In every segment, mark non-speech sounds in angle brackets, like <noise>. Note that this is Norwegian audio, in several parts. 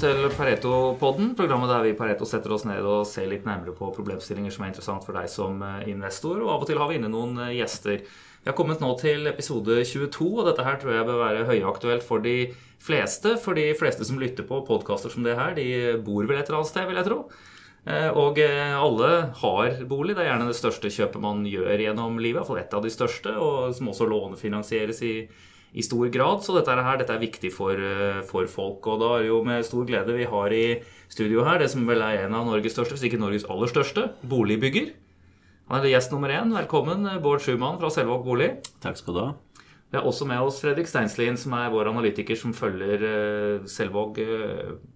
Velkommen til Pareto-podden, programmet der vi i Pareto setter oss ned og ser litt nærmere på problemstillinger som er interessant for deg som eh, investor. Og av og til har vi inne noen eh, gjester. Vi har kommet nå til episode 22, og dette her tror jeg bør være høyaktuelt for de fleste. For de fleste som lytter på podkaster som det her, de bor vel et eller annet sted, vil jeg tro. Eh, og alle har bolig. Det er gjerne det største kjøpet man gjør gjennom livet. Iallfall et av de største, og som også lånefinansieres i i stor grad. Så dette, her, dette er viktig for, eh, for, folk. Og da er det jo med stor glede vi har i studio her det som vel er en av Norges største, hvis ikke Norges aller største, boligbygger. Han er gjest nummer én. Velkommen, Bård Schumann fra Selvåg bolig. Takk skal du ha. Vi har også med oss Fredrik Steinslien, som er vår analytiker som følger uh, Selvåg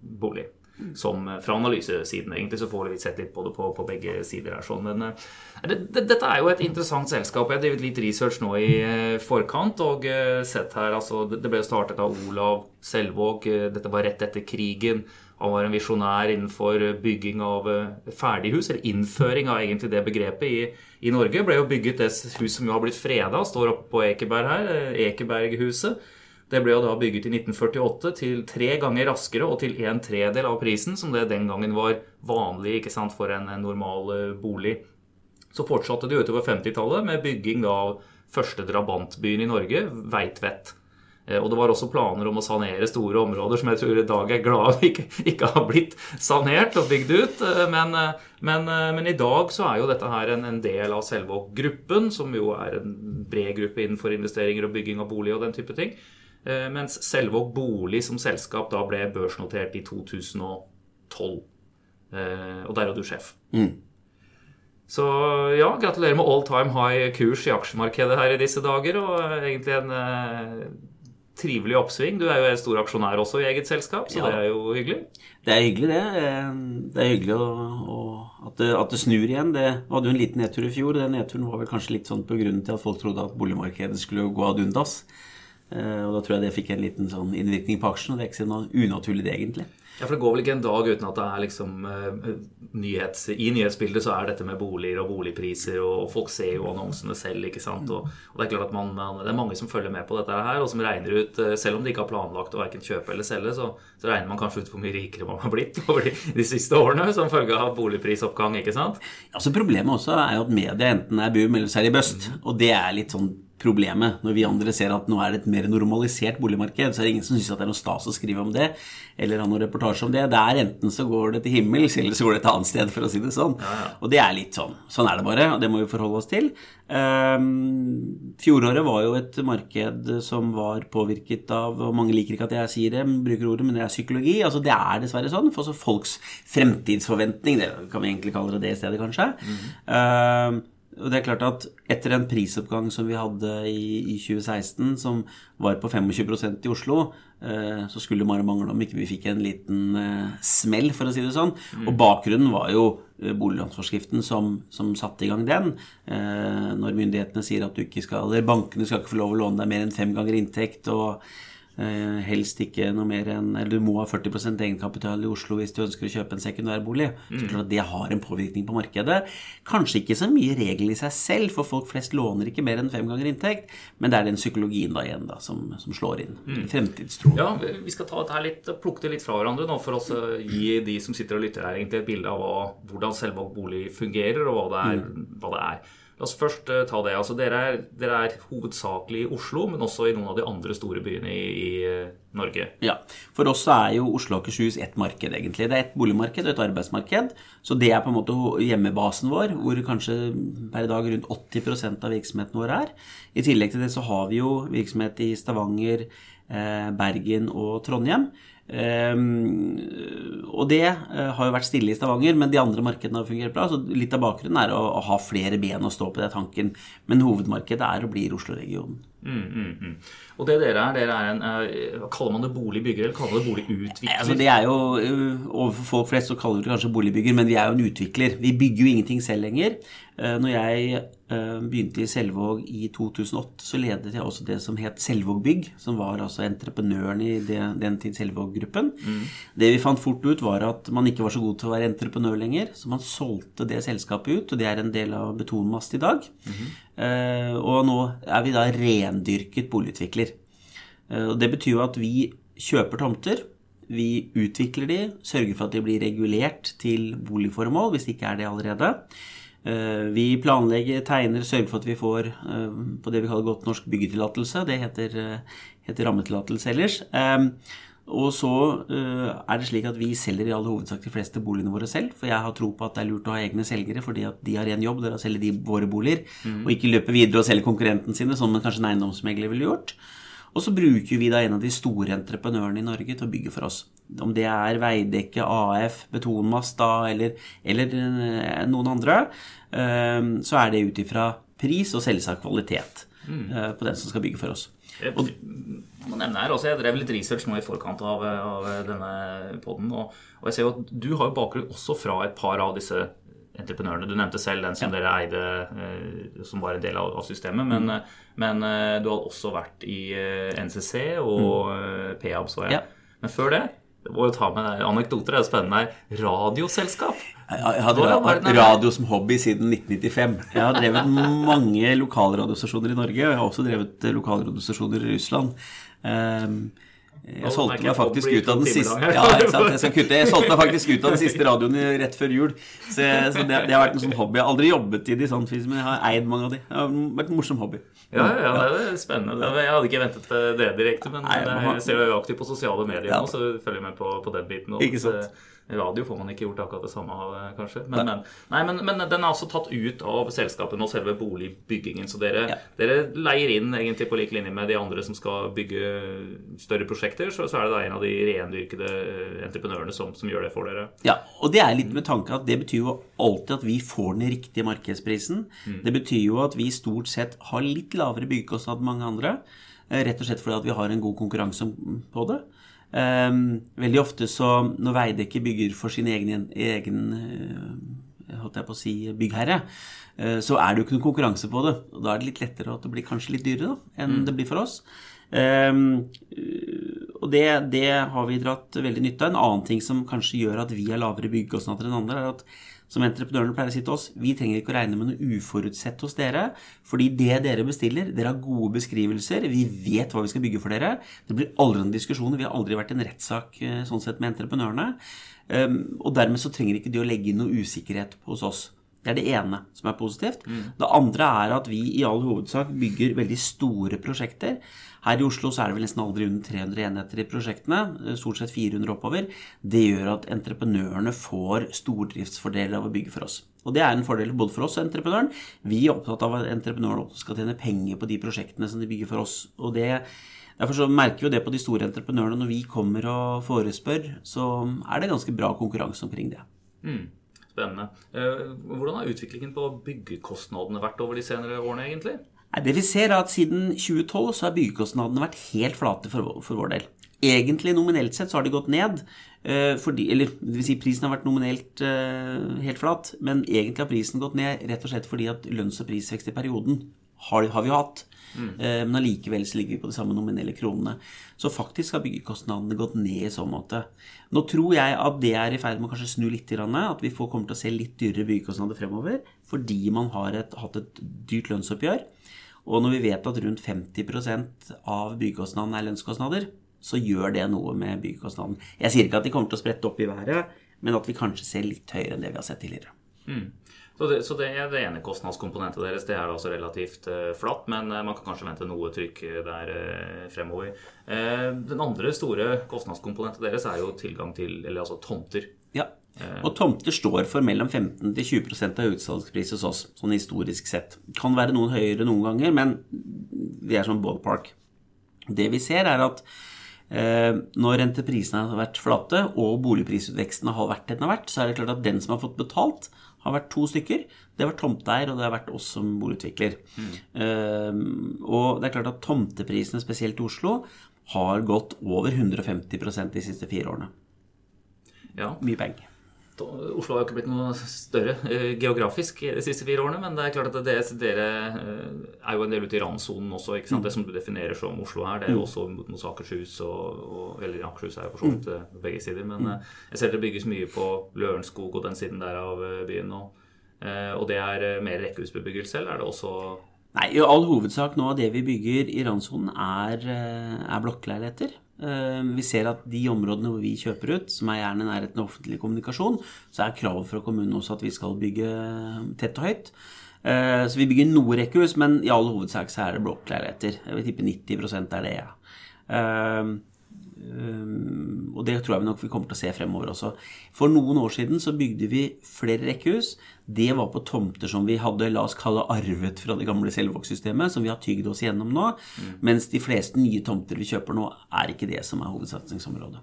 bolig som eh, fra analysesiden. Egentlig så får vi sett litt på det på, på begge sider her. Sånn. Men uh, det, det, dette er jo et interessant selskap. Jeg har drevet litt research nå i uh, forkant og sett her altså, Det ble startet av Olav Selvåg. dette var rett etter krigen. Han var en visjonær innenfor bygging av ferdighus, eller innføring av egentlig det begrepet i, i Norge. Ble jo bygget det hus som jo har blitt freda, står oppe på Ekeberg her, Ekeberghuset. Det ble jo da bygget i 1948 til tre ganger raskere og til en tredel av prisen som det den gangen var vanlig ikke sant, for en, normal eh, bolig. Så fortsatte det utover 50-tallet med bygging av første drabantbyen i Norge, Veitvet. Eh, og det var også planer om å sanere store områder som jeg tror i dag er glad <laughs> ikke, ikke har blitt sanert og bygd ut. Eh, men, men, men, i dag så er jo dette her en, en del av Selvåg-gruppen, som jo er en bred gruppe innenfor investeringer og bygging av bolig og den type ting. Eh, mens Selvåg bolig som selskap da ble børsnotert i 2012. Eh, og der er du sjef. Mm. Så ja, gratulerer med all time high kurs i aksjemarkedet her i disse dager. Og egentlig en eh, trivelig oppsving. Du er jo en stor aksjonær også i eget selskap, så ja. det er jo hyggelig. Det er hyggelig, det. Eh, det er hyggelig å, å, at, det, at, det, snur igjen. Det hadde jo en liten nedtur i fjor. Den nedturen var vel kanskje litt sånn på grunnen til at folk trodde at boligmarkedet skulle gå ad undas. Eh, og da tror jeg det fikk en liten sånn innvirkning på aksjen, og det er ikke så unaturlig, det egentlig. Ja, for Det går vel ikke en dag uten at det er liksom uh, nyhets, I nyhetsbildet så er dette med boliger og boligpriser, og, folk ser jo annonsene selv. ikke sant? Og, og Det er klart at man, det er mange som følger med på dette her, og som regner ut uh, Selv om de ikke har planlagt å verken kjøpe eller selge, så, så, regner man kanskje ut hvor mye rikere man har blitt <laughs> over de, de siste årene som følge av boligprisoppgang. ikke sant? Altså Problemet også er jo at media enten er boom eller så er de bust. Mm. Og det er litt sånn problemet. Når vi andre ser at nå er det et mer normalisert boligmarked, så er det ingen som syns det er noe stas å skrive om det, eller ha noen reportasje om det. Det er enten så går det til himmels, eller så går det et annet sted, for å si det sånn. Ja, ja. Og det er litt sånn. Sånn er det bare, og det må vi forholde oss til. Um, fjoråret var jo et marked som var påvirket av og Mange liker ikke at jeg sier det, bruker ordet, men det er psykologi. altså Det er dessverre sånn. For så folks fremtidsforventning, det kan vi egentlig kalle det det i stedet, kanskje. Mm -hmm. Og det er klart at etter en prisoppgang som vi hadde i, i 2016, som var på 25% i Oslo, eh, så skulle det bare mangle om ikke vi fikk en liten eh, smell, for å si det sånn. Mm. Og bakgrunnen var jo eh, boliglånsforskriften som, som, satte i gang den. Eh, når myndighetene sier at du ikke skal, eller bankene skal ikke få lov å låne deg mer enn fem ganger inntekt. og helst ikke noe mer enn Eller du må ha 40% egenkapital i Oslo hvis du ønsker å kjøpe en sekundærbolig. Mm. Så klart Det har en påvirkning på markedet. Kanskje ikke så mye regel i seg selv, for folk flest låner ikke mer enn fem ganger inntekt. Men det er den psykologien da igjen da som, som slår inn. Mm. Fremtidstro. Ja, vi skal ta dette her litt, plukke det litt fra hverandre nå for å gi de som sitter og lytter her, egentlig et bilde av hvordan selve bolig fungerer, og hva det er. Mm. Hva det er. La oss først uh, ta det. Altså, dere, er, dere, er, hovedsakelig i Oslo, men også i noen av de andre store byene i, i uh, Norge. Ja. For oss er jo Oslo og Akershus ett marked, egentlig. Det er et boligmarked og et arbeidsmarked. Så det er på en måte hjemmebasen vår, hvor kanskje per dag rundt 80 av virksomheten vår er. I tillegg til det så har vi jo virksomhet i Stavanger, eh, Bergen og Trondheim. Um, og det uh, har jo vært stille i Stavanger, men de andre markedene har fungert bra. Så litt av bakgrunnen er å, ha flere ben å stå på det tanken. Men hovedmarkedet er og blir Oslo-regionen. Mm, mm, mm. Og det dere er, dere er en uh, Kaller man det boligbygger, eller kaller man det boligutvikler? Altså det er jo, uh, Overfor folk flest så kaller vi det kanskje boligbygger, men vi er jo en utvikler. Vi bygger jo ingenting selv lenger. Uh, når jeg begynte i Selvåg i 2008, så ledet jeg også det som het Selvåg Bygg, som var altså entreprenøren i den tid Selvåg-gruppen. Mm. Det vi fant fort ut, var at man ikke var så god til å være entreprenør lenger, så man solgte det selskapet ut, og det er en del av Betonmast i dag. Mm. og nå er vi da rendyrket boligutvikler. Eh, og Det betyr jo at vi kjøper tomter Vi utvikler de, sørger for at de blir regulert til boligformål, hvis det ikke er det allerede. Eh, vi planlegger, tegner, sørger for at vi får eh, på det vi kaller godt norsk byggetillatelse. Det heter, eh, heter rammetillatelse ellers. Og så er det slik at vi selger i all hovedsak de fleste boligene våre selv. For jeg har tro på at det er lurt å ha egne selgere, fordi at de har en jobb, det er å selge de våre boliger. Mm. Og ikke løpe videre og selge konkurrenten sine, sånn kanskje en eiendomsmegler ville gjort. Og så bruker vi da en av de store entreprenørene i Norge til å bygge for oss. Om det er Veidekke, AF, Betonmast da, eller, eller eh, noen andre, ehm, så er det ut ifra pris og selvsagt kvalitet mm. Eh, på den som skal bygge for oss. Og, må nevne her også, jeg drev litt research nå i forkant av, av denne poden, og, og, jeg ser jo at du har bakgrunn også fra et par av disse entreprenørene. Du nevnte selv den som ja. dere eide, eh, som var en del av, systemet. Men, mm. Eh, men, eh, du har også vært i NCC og mm. PAB, så jeg. Ja. Men før det må jo ta med anekdoter. Det er spennende. Radioselskap. Jeg hadde radio som hobby siden 1995. Jeg har drevet mange lokalradiostasjoner i Norge. Og jeg har også drevet lokalradiostasjoner i Russland. Um, jeg solgte meg faktisk ut av den siste ja, jeg, jeg, solgte meg faktisk ut av den siste radioen rett før jul. Så, jeg, så det, det, har vært en sånn hobby. Jeg har aldri jobbet i de sånn, men jeg har eid mange av de. Det har vært en morsom hobby. Ja, ja, det er spennende. Jeg hadde ikke ventet det direkte, men Nei, jeg ser jo aktivt på sosiale medier nå, så følger jeg med på, på den biten. Ikke sant. Radio får man ikke gjort akkurat det samme av, kanskje. Men, nei. Nei, men, men, den er altså tatt ut av selskapet og selve boligbyggingen. Så dere, ja. dere, leier inn egentlig på lik linje med de andre som skal bygge større prosjekter. Så, så er det da en av de rendyrkede eh, entreprenørene som, som, gjør det for dere. Ja, og det er litt med tanke at det betyr jo alltid at vi får den riktige markedsprisen. Mm. Det betyr jo at vi stort sett har litt lavere byggekostnad enn mange andre. Eh, rett og slett fordi at vi har en god konkurranse på det. Um, veldig ofte så når Veidekke bygger for sin egen, egen uh, holdt jeg på å si, byggherre, uh, så er det jo ikke noen konkurranse på det. Og da er det litt lettere at det blir kanskje litt dyrere da, enn mm. det blir for oss. Um, og det, det, har vi dratt veldig nytte av. En annen ting som kanskje gjør at vi har lavere byggekostnader enn andre, er at som entreprenørene pleier å si til oss, vi trenger ikke å regne med noe uforutsett hos dere. Fordi det dere bestiller, dere har gode beskrivelser, vi vet hva vi skal bygge for dere. Det blir aldri noen diskusjoner. Vi har aldri vært en rettssak eh, sånn sett med entreprenørene. Ehm, og dermed så trenger ikke de å legge inn noe usikkerhet hos oss. Det er det ene som er positivt. Mm. Det andre er at vi i all hovedsak bygger veldig store prosjekter. Her i Oslo så er det vel nesten aldri under 300 enheter i prosjektene, eh, stort sett 400 oppover. Det gjør at entreprenørene får stordriftsfordeler av å bygge for oss. Og det er en fordel både for oss og entreprenøren. Vi er opptatt av at entreprenøren også skal tjene penger på de prosjektene som de bygger for oss. Og det, Derfor så merker vi jo det på de store entreprenørene. Når vi kommer og forespør, så er det ganske bra konkurranse omkring det. Mm. Spennende. Eh, hvordan har utviklingen på byggekostnadene vært over de senere årene, egentlig? Det vi ser er at Siden 2012 så har byggekostnadene vært helt flate for, vår del. Egentlig nominelt sett så har de gått ned. Eh, fordi, eller det vil si prisen har vært nominelt uh, helt flat, men egentlig har prisen gått ned rett og slett fordi at lønns- og prisvekst i perioden har, har vi hatt. Mm. Uh, men allikevel så ligger vi på de samme nominelle kronene. Så faktisk har byggekostnadene gått ned i så måte. Nå tror jeg at det er i ferd med å kanskje snu litt, at vi får, kommer til å se litt dyrere byggekostnader fremover fordi man har et, hatt et dyrt lønnsoppgjør. Og når vi vet at rundt 50% av byggekostnadene er lønnskostnader, så gjør det noe med byggekostnaden. Jeg sier ikke at de kommer til å sprette opp i været, men at vi kanskje ser litt høyere enn det vi har sett tidligere. Mm. Så, det, så det, er det ene kostnadskomponentet deres. Det er altså relativt uh, flatt, men uh, man kan kanskje vente noe trykk der uh, fremover. den andre store kostnadskomponentet deres er jo tilgang til eller altså tomter. Ja. Og tomter står for mellom 15-20% av utsalgspris hos oss, sånn historisk sett. Kan være noen høyere noen ganger, men vi er sånn ballpark. Det vi ser, er at eh, når renteprisene har vært flate, og boligprisutveksten har vært den har vært, så er det klart at den som har fått betalt, har vært to stykker. Det har vært tomteeier, og det har vært oss som boligutvikler. Mm. Uh, og det er klart at tomteprisene, spesielt i Oslo, har gått over 150% de siste fire årene. Ja. Mye penger. Oslo har jo ikke blitt noe større eh, geografisk de siste fire årene, men det er klart at det, dere eh, er jo en del ute i randsonen også. ikke sant? Mm. Det som du definerer som Oslo her, det er jo mm. også mot, Akershus og, og, Eller Akershus er jo for så vidt mm. eh, begge sider, men jeg ser det bygges mye på Lørenskog og den siden der av byen. Og, og det er mer rekkehusbebyggelse, eller er det også Nei, i all hovedsak nå av det vi bygger i randsonen, er, er blokkleiligheter. Vi ser at de områdene hvor vi kjøper ut, som er gjerne nærheten av offentlig kommunikasjon, så er kravet fra kommunen også at vi skal bygge tett og høyt. Så vi bygger noe rekkehus, men i all hovedsak så er det blokkleiligheter. Jeg vil tippe 90 er det, ja. Ehm, og det tror jeg vi nok vi kommer til å se fremover også. For noen år siden så bygde vi flere rekkehus. Det var på tomter som vi hadde la oss kalle arvet fra det gamle Selvåg-systemet, som vi har tygd oss gjennom nå. Mm. Mens de fleste nye tomter vi kjøper nå, er ikke det som er hovedsatsingsområdet.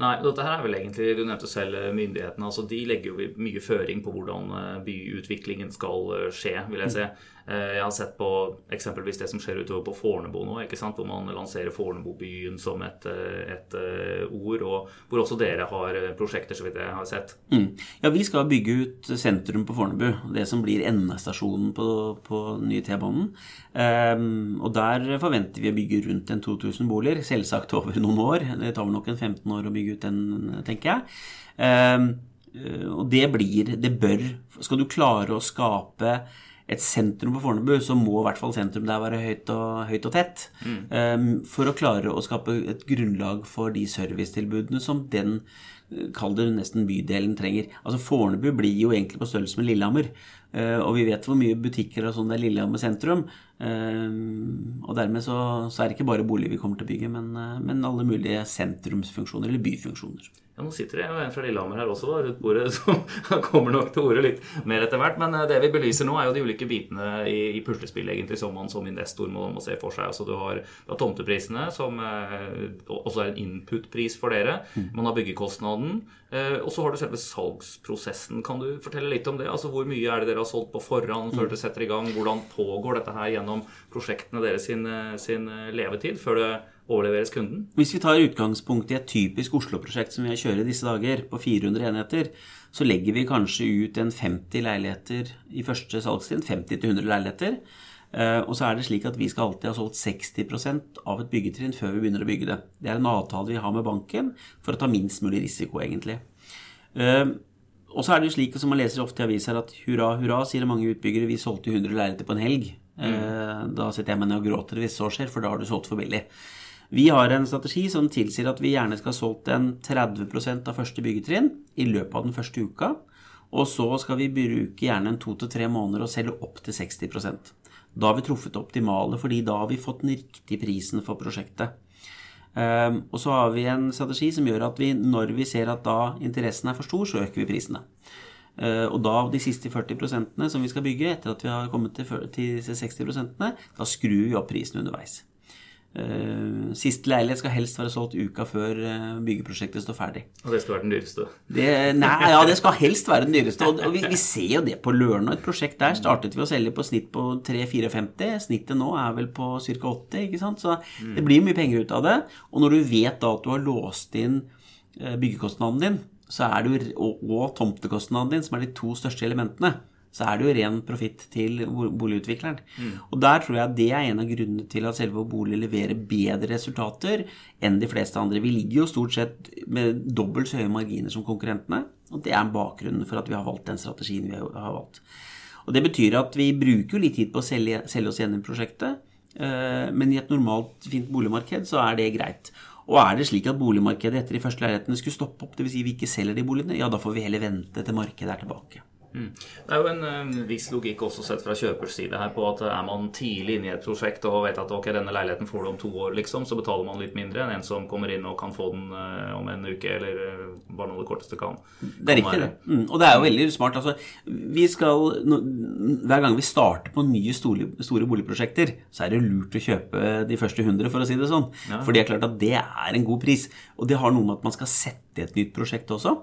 Nei, dette her er vel egentlig, Du nevnte selv myndighetene. altså De legger jo mye føring på hvordan eh, byutviklingen skal eh, skje. vil jeg si. Eh, jeg har sett på eksempelvis det som skjer utover på Fornebu nå, hvor man lanserer Fornebubyen som et, eh, et, eh, ord, og hvor også dere har prosjekter, så vidt jeg har sett. Mm. Ja, vi skal bygge ut sentrum på Fornebu, det som blir endestasjonen på, på nye T-banen. Um, og der forventer vi å bygge rundt en 2000 boliger, selvsagt over noen år. Det tar vel nok en 15 år å bygge ut den, tenker jeg. Um, og det blir Det bør Skal du klare å skape et sentrum på Fornebu, så må i hvert fall sentrum der være høyt og, høyt og tett. Mm. Um, for å klare å skape et grunnlag for de servicetilbudene som den kall det nesten bydelen trenger. Altså Fornebu blir jo egentlig på størrelse med Lillehammer. Uh, og vi vet hvor mye butikker og sånn det er Lillehammer sentrum. Uh, og dermed så, så, er det ikke bare bolig vi kommer til å bygge, men, uh, men alle mulige sentrumsfunksjoner eller byfunksjoner. Ja, Nå sitter det jo en fra Lillehammer her også rundt bordet, <laughs> som kommer nok til ordet litt mer etter hvert. Men eh, det vi belyser nå, er jo de ulike bitene i, i puslespillet egentlig som man som investor må, må se for seg. Altså Du har, du har tomteprisene, som eh, også er en input-pris for dere. Mm. Man har byggekostnaden. Eh, og så har du selve salgsprosessen. Kan du fortelle litt om det? Altså Hvor mye er det dere har solgt på forhånd før mm. dere setter i gang? Hvordan pågår dette her gjennom prosjektene deres sin, sin levetid? før det overleveres kunden? Hvis vi tar utgangspunkt i et typisk Oslo-prosjekt som vi kjørt i disse dager, på 400 enheter, så legger vi kanskje ut en 50 leiligheter i første salgstid. 50-100 leiligheter. Eh, og så er det slik at vi skal alltid ha solgt 60% av et byggetrinn før vi begynner å bygge det. Det er en avtale vi har med banken for å ta minst mulig risiko, egentlig. Eh, og så er det jo slik som man leser ofte i aviser at hurra, hurra, sier mange utbyggere. Vi solgte 100 leiligheter på en helg. Mm. Eh, da sitter jeg meg ned og gråter hvis så skjer, for da har du solgt for billig. Vi har en strategi som tilsier at vi gjerne skal ha solgt en 30% av første byggetrinn i løpet av den første uka. Og så skal vi bruke gjerne en to til tre måneder og selge opp til 60 Da har vi truffet det optimale, fordi da har vi fått den riktige prisen for prosjektet. Um, og så har vi en strategi som gjør at vi, når vi ser at da interessen er for stor, så øker vi prisene. Uh, og da de siste 40% som vi skal bygge, etter at vi har kommet til, til 60% da skrur vi opp prisen underveis. Uh, siste leilighet skal helst være solgt uka før uh, byggeprosjektet står ferdig. Og det skal være den dyreste? Det, nei, ja, det skal helst være den dyreste. Og, og vi, vi, ser jo det på Løren. Et prosjekt der startet vi å selge på snitt på 3-54. Snittet nå er vel på ca. 80, ikke sant. Så mm. det blir mye penger ut av det. Og når du vet da at du har låst inn uh, byggekostnaden din, så er det jo, og, og tomtekostnaden din, som er de to største elementene, så er det jo ren profitt til boligutvikleren. Mm. Og der tror jeg det er en av grunnene til at selve bolig leverer bedre resultater enn de fleste andre. Vi ligger jo stort sett med dobbelt så høye marginer som konkurrentene, og det er bakgrunnen for at vi har valgt den strategien vi har valgt. Og Det betyr at vi bruker litt tid på å selge, selge oss gjennom prosjektet, eh, men i et normalt fint boligmarked så er det greit. Og er det slik at boligmarkedet etter de første leilighetene skulle stoppe opp, dvs. Si vi ikke selger de boligene, ja da får vi heller vente til markedet er tilbake. Mm. Det er jo en, en, viss logikk også sett fra kjøpers side her på at er man tidlig inne i et prosjekt og vet at ok, denne leiligheten får du om to år, liksom, så betaler man litt mindre enn en som kommer inn og kan få den uh, om en uke, eller uh, bare noe det korteste kan. Det er riktig, det. Mm. Og det er jo veldig smart. Altså, vi skal, no, hver gang vi starter på nye store, store, boligprosjekter, så er det lurt å kjøpe de første 100, for å si det sånn. Ja. For det er klart at det er en god pris. Og det har noe med at man skal sette et nytt prosjekt også.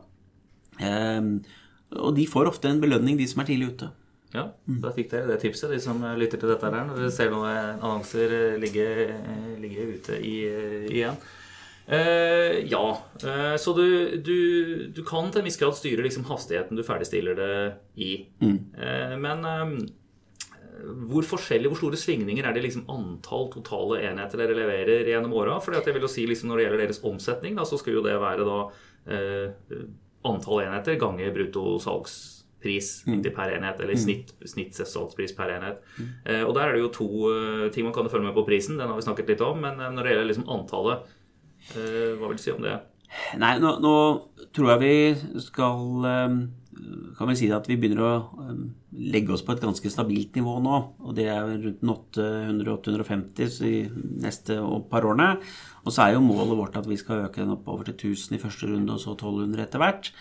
Um, og de får ofte en belønning, de som er tidlig ute. Ja, da fikk dere det tipset, de som lytter til dette her, når dere ser noen annonser ligge, ligge ute i, igjen. Uh, ja, uh, så du, du, du, kan til en viss grad styre liksom hastigheten du ferdigstiller det i. Mm. Uh, men um, hvor forskjellige, hvor store svingninger er det liksom antall totale enheter dere leverer gjennom åra? For jeg vil jo si liksom når det gjelder deres omsetning, da, så skal jo det være da antall enheter ganger brutto salgspris mm. per enhet, eller mm. snitt, snitt salgspris per enhet. Mm. Eh, og der er det jo to uh, ting man kan følge med på prisen, den har vi snakket litt om. Men uh, når det gjelder liksom antallet Hva vil du si om det? Nei, nå, nå tror jeg vi skal kan vi si at vi begynner å legge oss på et ganske stabilt nivå nå. Og det er rundt 800-850 de neste par årene. Og så er jo målet vårt at vi skal øke den oppover til 1000 i første runde, og så 1200 etter hvert.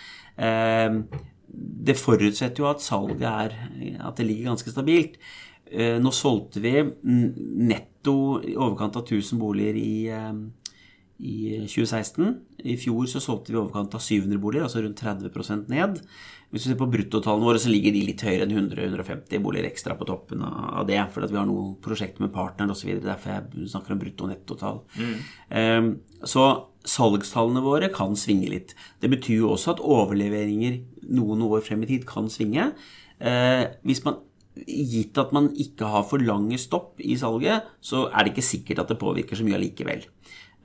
Det forutsetter jo at salget er At det ligger ganske stabilt. Nå solgte vi netto i overkant av 1000 boliger i i 2016. I fjor så solgte vi i overkant av 700 boliger, altså rundt 30% ned. Hvis du ser på bruttotallene våre, så ligger de litt høyere enn 100-150 boliger ekstra på toppen av det. Fordi vi har noen prosjekter med partner osv. Derfor jeg snakker om brutto- og nettotall. Mm. Um, så salgstallene våre kan svinge litt. Det betyr jo også at overleveringer noen år frem i tid kan svinge. Uh, hvis man Gitt at man ikke har for lange stopp i salget, så er det ikke sikkert at det påvirker så mye allikevel.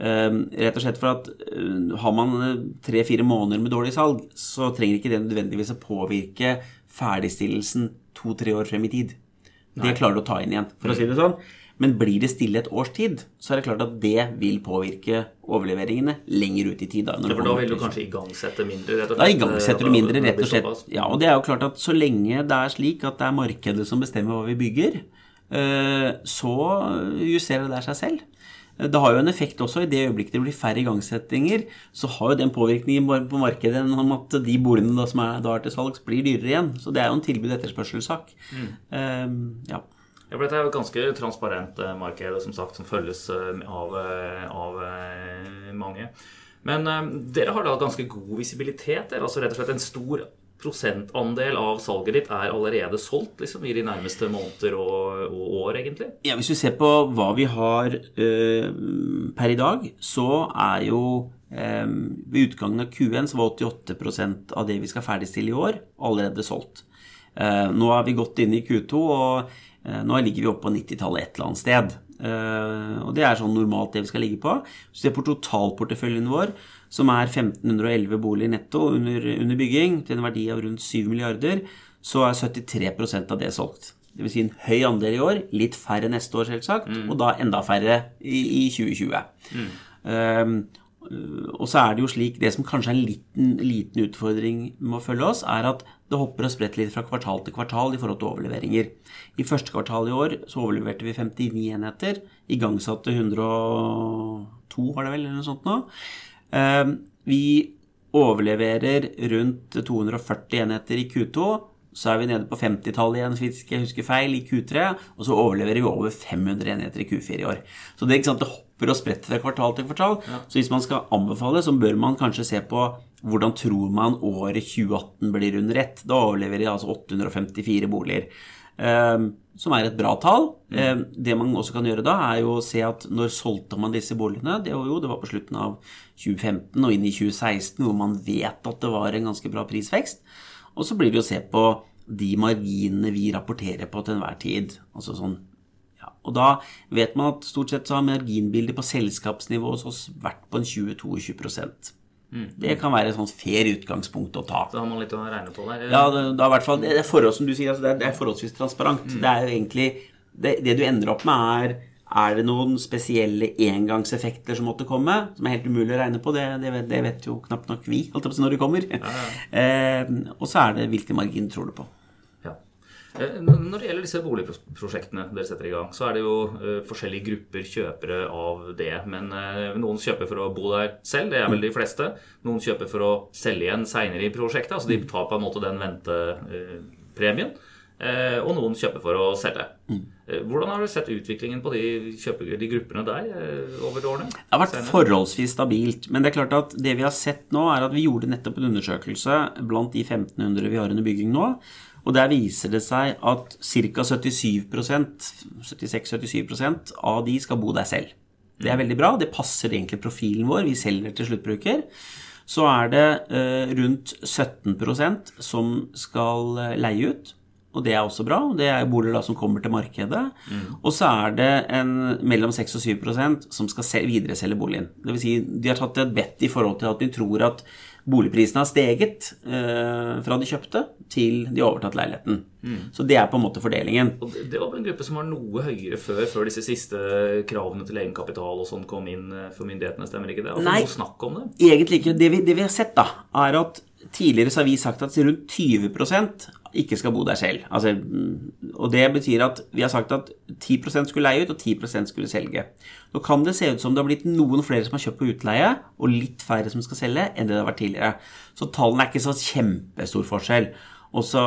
Ehm, rett og slett for at eh, har man eh, tre-fire måneder med dårlig salg, så trenger ikke det nødvendigvis å påvirke ferdigstillelsen to-tre år frem i tid. Det klarer du å ta inn igjen, for å si det sånn. Men blir det stille et års tid, så er det klart at det vil påvirke overleveringene lenger ut i tid. Da, ja, for da vil du kanskje igangsette mindre? rett og slett? Da igangsetter du mindre, rett og slett. Ja, og det er jo klart at så lenge det er slik at det er markedet som bestemmer hva vi bygger, eh, så justerer det der seg selv. Det har jo en effekt også. I det øyeblikket det blir færre igangsettinger, så har jo den påvirkningen på markedet om at de boligene da, som er, da er til salgs, blir dyrere igjen. Så det er jo en tilbud-etterspørselssak. Mm. Um, ja. Ja, for Dette er jo et ganske transparent eh, marked som sagt, som følges eh, av, eh, av mange. Men dere har da ganske god visibilitet. Altså rett og slett en stor prosentandel av salget ditt er allerede solgt liksom, i de nærmeste måneder og, og, år, egentlig? Ja, Hvis vi ser på hva vi har eh, per i dag, så er jo eh, Ved utgangen av Q1 så var 88% av det vi skal ferdigstille i år, allerede solgt. Eh, nå er vi godt inne i Q2, og uh, nå ligger vi oppe på 90-tallet et eller annet sted. og det er sånn normalt det vi skal ligge på. Hvis vi ser på totalporteføljen vår, som er 1511 boliger netto under, under, bygging, til en verdi av rundt 7 milliarder, så er 73% av det solgt. Det vil si en høy andel i år, litt færre neste år, selvsagt, mm. og da enda færre i, i 2020. Mm. Um, og så er det jo slik Det som kanskje er en liten, liten utfordring med å følge oss, er at det hopper og spretter litt fra kvartal til kvartal i forhold til overleveringer. I første kvartal i år så overleverte vi 59 enheter. Igangsatte 102, var det vel, eller noe sånt nå. Ehm, vi overleverer rundt 240 enheter i Q2. Så er vi nede på 50-tallet igjen, hvis jeg husker feil, i Q3. Og så overleverer vi over 500 enheter i Q4 i år. Så det, sant, det hopper og spretter fra kvartal til kvartal. Ja. Så hvis man skal anbefale, så bør man kanskje se på hvordan tror man året 2018 blir under ett. Da overleverer vi altså 854 boliger. Um, som er et bra tall. Mm. Det man også kan gjøre da, er jo å se at når solgte man disse boligene? Det var jo det var på slutten av 2015 og inn i 2016, hvor man vet at det var en ganske bra prisvekst. Og så blir det å se på de marginene vi rapporterer på til enhver tid. Altså sånn ja. Og da vet man at stort sett så har marginbildet på selskapsnivå hos oss vært på en 20-22 Mm. Det kan være et sånt fair utgangspunkt å ta. Så har man litt å regne på der. Ja, det, det, er, det er forhold, som du sier, altså det, er, det, er, forholdsvis transparent. Mm. Det er jo egentlig det, du ender opp med, er er det noen spesielle engangseffekter som måtte komme, som er helt umulig å regne på? Det, det, vet, vet, jo knapt nok vi når det kommer. Ja, ja. <laughs> Eh, og så er det hvilken margin tror du på. Eh, når det gjelder disse boligprosjektene dere setter i gang, så er det jo uh, forskjellige grupper kjøpere av det. Men uh, noen kjøper for å bo der selv, det er vel de fleste. Noen kjøper for å selge igjen seinere i prosjektet. Altså de tar på en måte den ventepremien. Uh, og noen kjøper for å selge. Mm. Hvordan har du sett utviklingen på de, de gruppene der over årene? Det har vært forholdsvis stabilt. Men det er klart at det vi har sett nå, er at vi gjorde nettopp en undersøkelse blant de 1500 vi har under bygging nå. Og der viser det seg at ca. 76-77% av de skal bo der selv. Det er veldig bra. Det passer egentlig profilen vår. Vi selger til sluttbruker. Så er det eh, rundt 17% som skal eh, leie ut. Og det er også bra. Det er boliger da som kommer til markedet. Mm. Og så er det en, mellom 6 og 7% som skal se, videreselge boligen. Det vil si, de har tatt et bet i forhold til at de tror at boligprisene har steget eh, fra de kjøpte til de har overtatt leiligheten. Så det er på en måte fordelingen. Og det- det var en gruppe som var noe høyere før, før disse siste kravene til egenkapital og sånn kom inn eh, for myndighetene, stemmer ikke det? Altså, Nei. snakk om det? Egentlig ikke. Det vi, det vi har sett, da, er at tidligere så har vi sagt at rundt 20 ikke skal bo der selv. Altså, mm, og det betyr at vi har sagt at 10% skulle leie ut, og 10% skulle selge. Nå kan det se ut som det har blitt noen flere som har kjøpt på utleie, og litt færre som skal selge, enn det det har vært tidligere. Så tallene er ikke så kjempestor forskjell. Og så,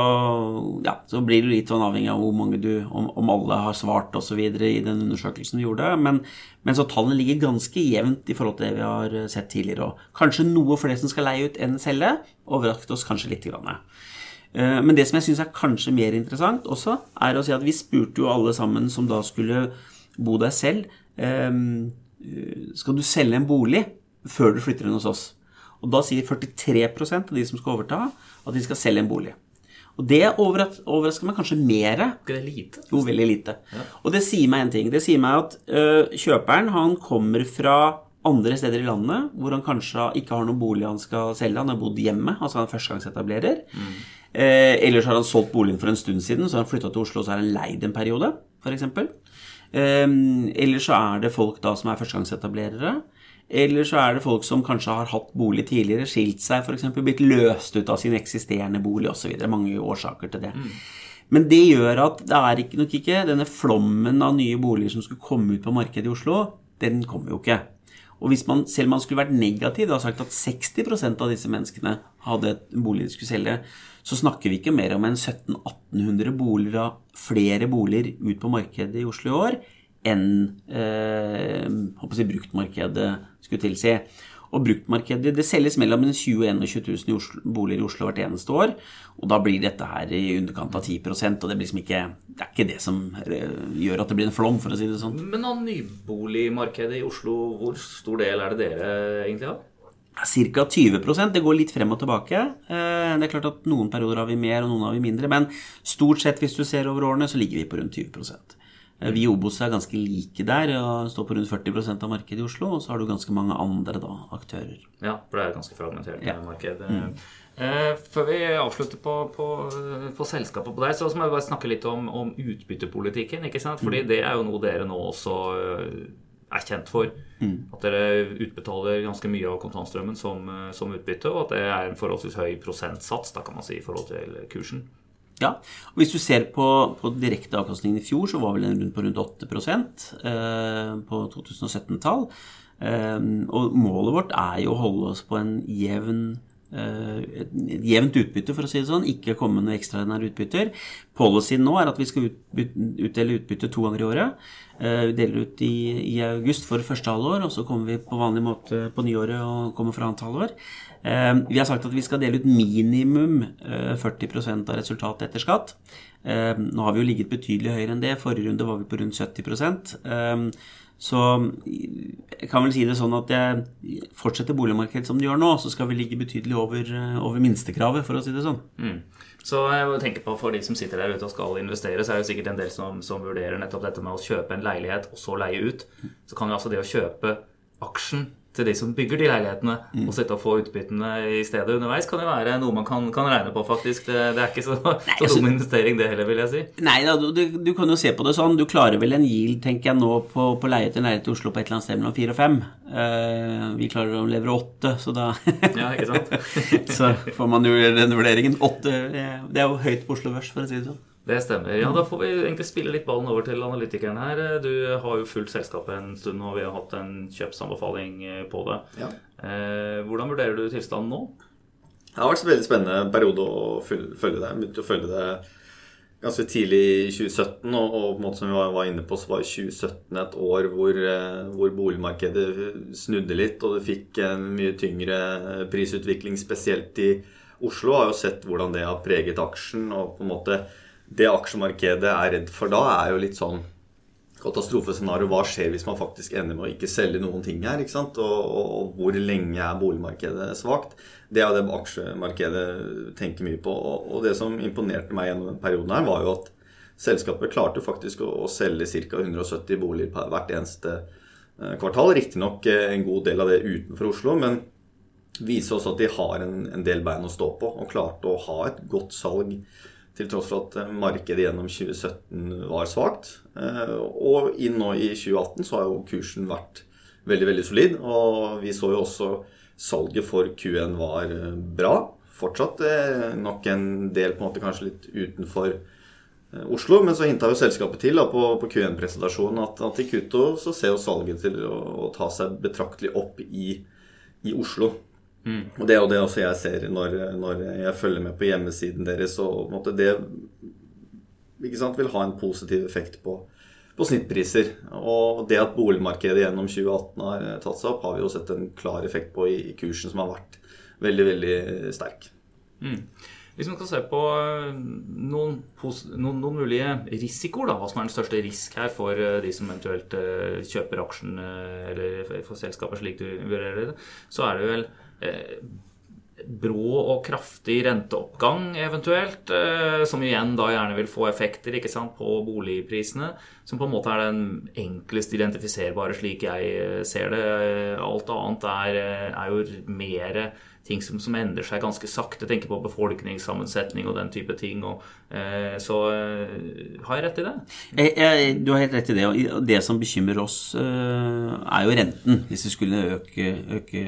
ja, så blir det litt sånn avhengig av hvor mange du, om, om alle har svart osv. i den undersøkelsen vi gjorde. Men, men så tallene ligger ganske jevnt i forhold til det vi har sett tidligere òg. Kanskje noe flere som skal leie ut enn selge. Overrasket oss kanskje litt. Grann. Eh, Men det som jeg syns er kanskje mer interessant også, er å si at vi spurte jo alle sammen som da skulle bo der selv ehm, eh, Skal du selge en bolig før du flytter inn hos oss? Og da sier 43% av de som skal overta, at de skal selge en bolig. Og det overrasker meg kanskje mer Er ikke det lite? jo, veldig lite. Og det sier meg en ting. Det sier meg at ø, kjøperen han kommer fra andre steder i landet hvor han kanskje ikke har noen bolig han skal selge. Han har bodd hjemme, altså han er førstegangsetablerer. Eh, ellers har han solgt boligen for en stund siden, så har han flytta til Oslo og så har han leid en periode, f.eks. Eh, eller så er det folk da som er førstegangsetablerere. Eller så er det folk som kanskje har hatt bolig tidligere, skilt seg f.eks., blitt løst ut av sin eksisterende bolig osv. Mange årsaker til det. Men det gjør at det er ikke, nok ikke denne flommen av nye boliger som skulle komme ut på markedet i Oslo, den kommer jo ikke. Og hvis man, selv om man skulle vært negativ og sagt at 60% av disse menneskene hadde et bolig de skulle selge, så snakker vi ikke mer om en 1700-1800 boliger av flere boliger ut på markedet i Oslo i år enn eh, bruktmarkedet skulle tilsi. Og bruktmarkedet det selges mellom 20 000 og 21 000 i Oslo, boliger i Oslo hvert eneste år. Og da blir dette her i underkant av 10% og det, blir liksom ikke, det er ikke det som eh, gjør at det blir en flom, for å si det sånn. Men av nyboligmarkedet i Oslo, hvor stor del er det dere egentlig har? Ca. 20% Det går litt frem og tilbake. Eh, Det er klart at Noen perioder har vi mer, og noen har vi mindre. Men stort sett, hvis du ser over årene, så ligger vi på rundt 20 Eh, Vi i Obos er ganske like der og står på rundt 40% av markedet i Oslo. Og så har du ganske mange andre da, aktører. Ja, for det er et ganske fragmentert Ja. marked. Eh, før vi avslutter på, på, på selskapet på deg, så må jeg bare snakke litt om, om utbyttepolitikken. ikke sant? Fordi det er jo noe dere nå også eh, er kjent for. At dere utbetaler ganske mye av kontantstrømmen som, eh, som utbytte, og at det er en forholdsvis høy prosentsats da kan man si, i forhold til kursen. Ja, og Hvis du ser på, på direkte avkastningen i fjor, så var vel den rundt på rundt 8 eh, på 2017-tall. Eh, og målet vårt er jo å holde oss på en jevn et jevnt utbytte, for å si det sånn. Ikke komme med noen ekstraordinære utbytter. Policyen nå er at vi skal utdele utbytte to ganger i året. Eh, Vi deler ut i, i august for første halvår, og så kommer vi på vanlig måte på nyåret og kommer for annet halvår. Eh, Vi har sagt at vi skal dele ut minimum eh, 40% av resultatet etter skatt. Eh, Nå har vi jo ligget betydelig høyere enn det. Forrige runde var vi på rundt 70 Eh, Så jeg kan vel si det sånn at jeg fortsetter boligmarkedet som det gjør nå, så skal vi ligge betydelig over, eh, over minstekravet, for å si det sånn. Mm. Så jeg må tenke på for de som sitter der ute og skal investere, så er det sikkert en del som, som vurderer nettopp dette med å kjøpe en leilighet og så leie ut. Så kan jo altså det å kjøpe aksjen til de som bygger de leilighetene, og sitte og få utbyttene i stedet underveis, kan jo være noe man kan, kan regne på, faktisk. Det, det er ikke så, så altså- dum investering, det heller, vil jeg si. Nei da, du, du, kan jo se på det sånn. Du klarer vel en yield, tenker jeg nå, på, på leie til leilighet i Oslo på et eller annet sted mellom fire og fem. Uh, vi klarer å levere åtte, så da <laughs> Ja, ikke sant? <laughs> Så får man jo den vurderingen. Åtte, det er- det er jo høyt på Oslo Børs, for å si det sånn. Det stemmer. Ja, Da får vi egentlig spille litt ballen over til analytikeren her. Du har jo fulgt selskapet en stund, og vi har hatt en kjøpsanbefaling eh, på det. Ja. Eh, hvordan vurderer du tilstanden nå? Det har vært en veldig spennende periode å følge det. Jeg begynte å følge det ganske tidlig i 2017, og, og på en måte som vi var, var inne på, så var 2017 et år hvor, eh, hvor boligmarkedet snudde litt, og du fikk en mye tyngre prisutvikling, spesielt i Oslo. Jeg Har jo sett hvordan det har preget aksjen, og på en måte det aksjemarkedet er redd for da, er jo litt sånn katastrofescenario. Hva skjer hvis man faktisk ender med å ikke selge noen ting her? ikke sant? Og, og, og hvor lenge er boligmarkedet svakt? Det er jo det aksjemarkedet tenker mye på. Og, og det som imponerte meg gjennom denne perioden her, var jo at selskapet klarte faktisk å, å selge ca. 170 boliger per hvert eneste eh, kvartal. Riktignok eh, en god del av det utenfor Oslo, men viser også at de har en, en del bein å stå på, og klarte å ha et godt salg til tross for at eh, markedet gjennom 2017 var svakt. Eh, og inn nå i 2018 så har jo kursen vært veldig, veldig solid. Og vi så jo også salget for Q1 var eh, bra. Fortsatt nok en del på en måte kanskje litt utenfor Oslo, men så hinta jo selskapet til da, på, på Q1-presentasjonen at, at, i Kuto så ser jo salget til å, å ta seg betraktelig opp i, i Oslo. Mm. Og Det er jo det også jeg ser når, når jeg følger med på hjemmesiden deres. og måte, Det sant, vil ha en positiv effekt på, på, snittpriser. Og det at boligmarkedet gjennom 2018 har tatt seg opp, har vi jo sett en klar effekt på i, i kursen, som har vært veldig, veldig sterk. Mm. Hvis man skal se på eh, noen, noen, noen, mulige risikoer, da, hva som er den største risk her for eh, de som eventuelt uh, kjøper aksjen eller for selskapet slik du vurderer det, så er det vel Eh, brå og kraftig renteoppgang eventuelt, eh, som igjen da gjerne vil få effekter ikke sant, på boligprisene, som på en måte er den enklest identifiserbare slik jeg eh, ser det. Alt annet er, er jo mer ting som, som, endrer seg ganske sakte. Tenker på befolkningssammensetning og den type ting. Og, eh, så eh, har jeg rett i det? Jeg, jeg, du har helt rett i det. Og det som bekymrer oss, eh, er jo renten. Hvis det skulle øke, øke,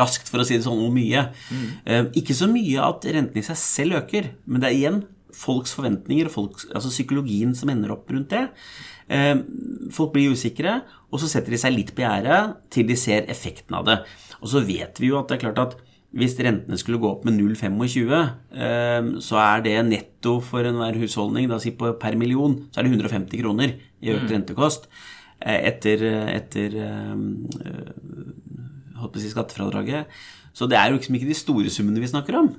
raskt, for å si det sånn, og mye. Mm. Eh, ikke så mye at renten i seg selv øker, men det er igjen folks forventninger og folks, altså psykologien som ender opp rundt det. Eh, folk blir usikre, og så setter de seg litt på gjerdet til de ser effekten av det. Og så vet vi jo at det er klart at hvis rentene skulle gå opp med 0,25, eh, så er det netto for enhver husholdning da si på per million, så er det 150 kroner i økt mm. rentekost eh, etter, etter eh, holdt på å si skattefradraget. Så det er jo liksom ikke de store summene vi snakker om.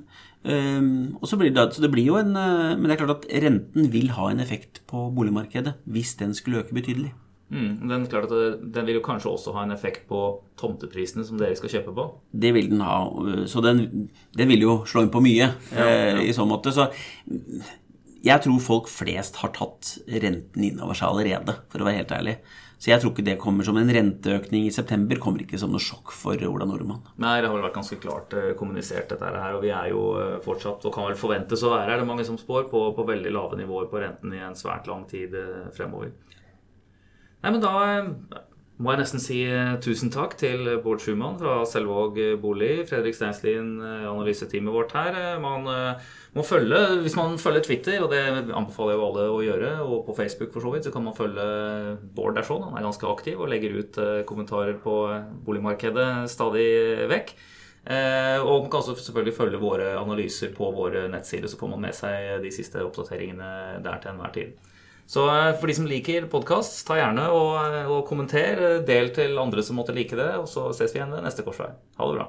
og så blir det, så det blir jo en, Men det er klart at renten vil ha en effekt på boligmarkedet hvis den skulle øke betydelig. Mm, den, klart at den vil jo kanskje også ha en effekt på tomteprisene som dere skal kjøpe på? Det vil den ha. Så den, den vil jo slå inn på mye ja, ja. Eh, i så måte. Så jeg tror folk flest har tatt renten innover seg allerede, for å være helt ærlig. Så jeg tror ikke det kommer som en renteøkning i september. Kommer ikke som noe sjokk for Ola Nordmann. Nei, det har vel vært ganske klart eh, kommunisert dette her. Og vi er jo eh, fortsatt, og kan vel forventes å være er det mange som spår, på, på veldig lave nivåer på renten i en svært lang tid fremover. Nei, men da eh, må jeg nesten si eh, tusen takk til Bård Schumann fra Selvåg bolig, Fredrik Steinslien, eh, analyseteamet vårt her. Man må følge, Hvis man følger Twitter, og det anbefaler jeg jo alle å gjøre, og på Facebook for så vidt, så kan man følge Bård der sånn. Han er ganske aktiv og legger ut kommentarer på boligmarkedet stadig vekk. Og man kan også selvfølgelig følge våre analyser på våre nettsider, så får man med seg de siste oppdateringene der til enhver tid. Så eh, for de som liker podkast, ta gjerne og, og kommenter. Del til andre som måtte like det. Og så ses vi igjen ved neste korsvei. Ha det bra.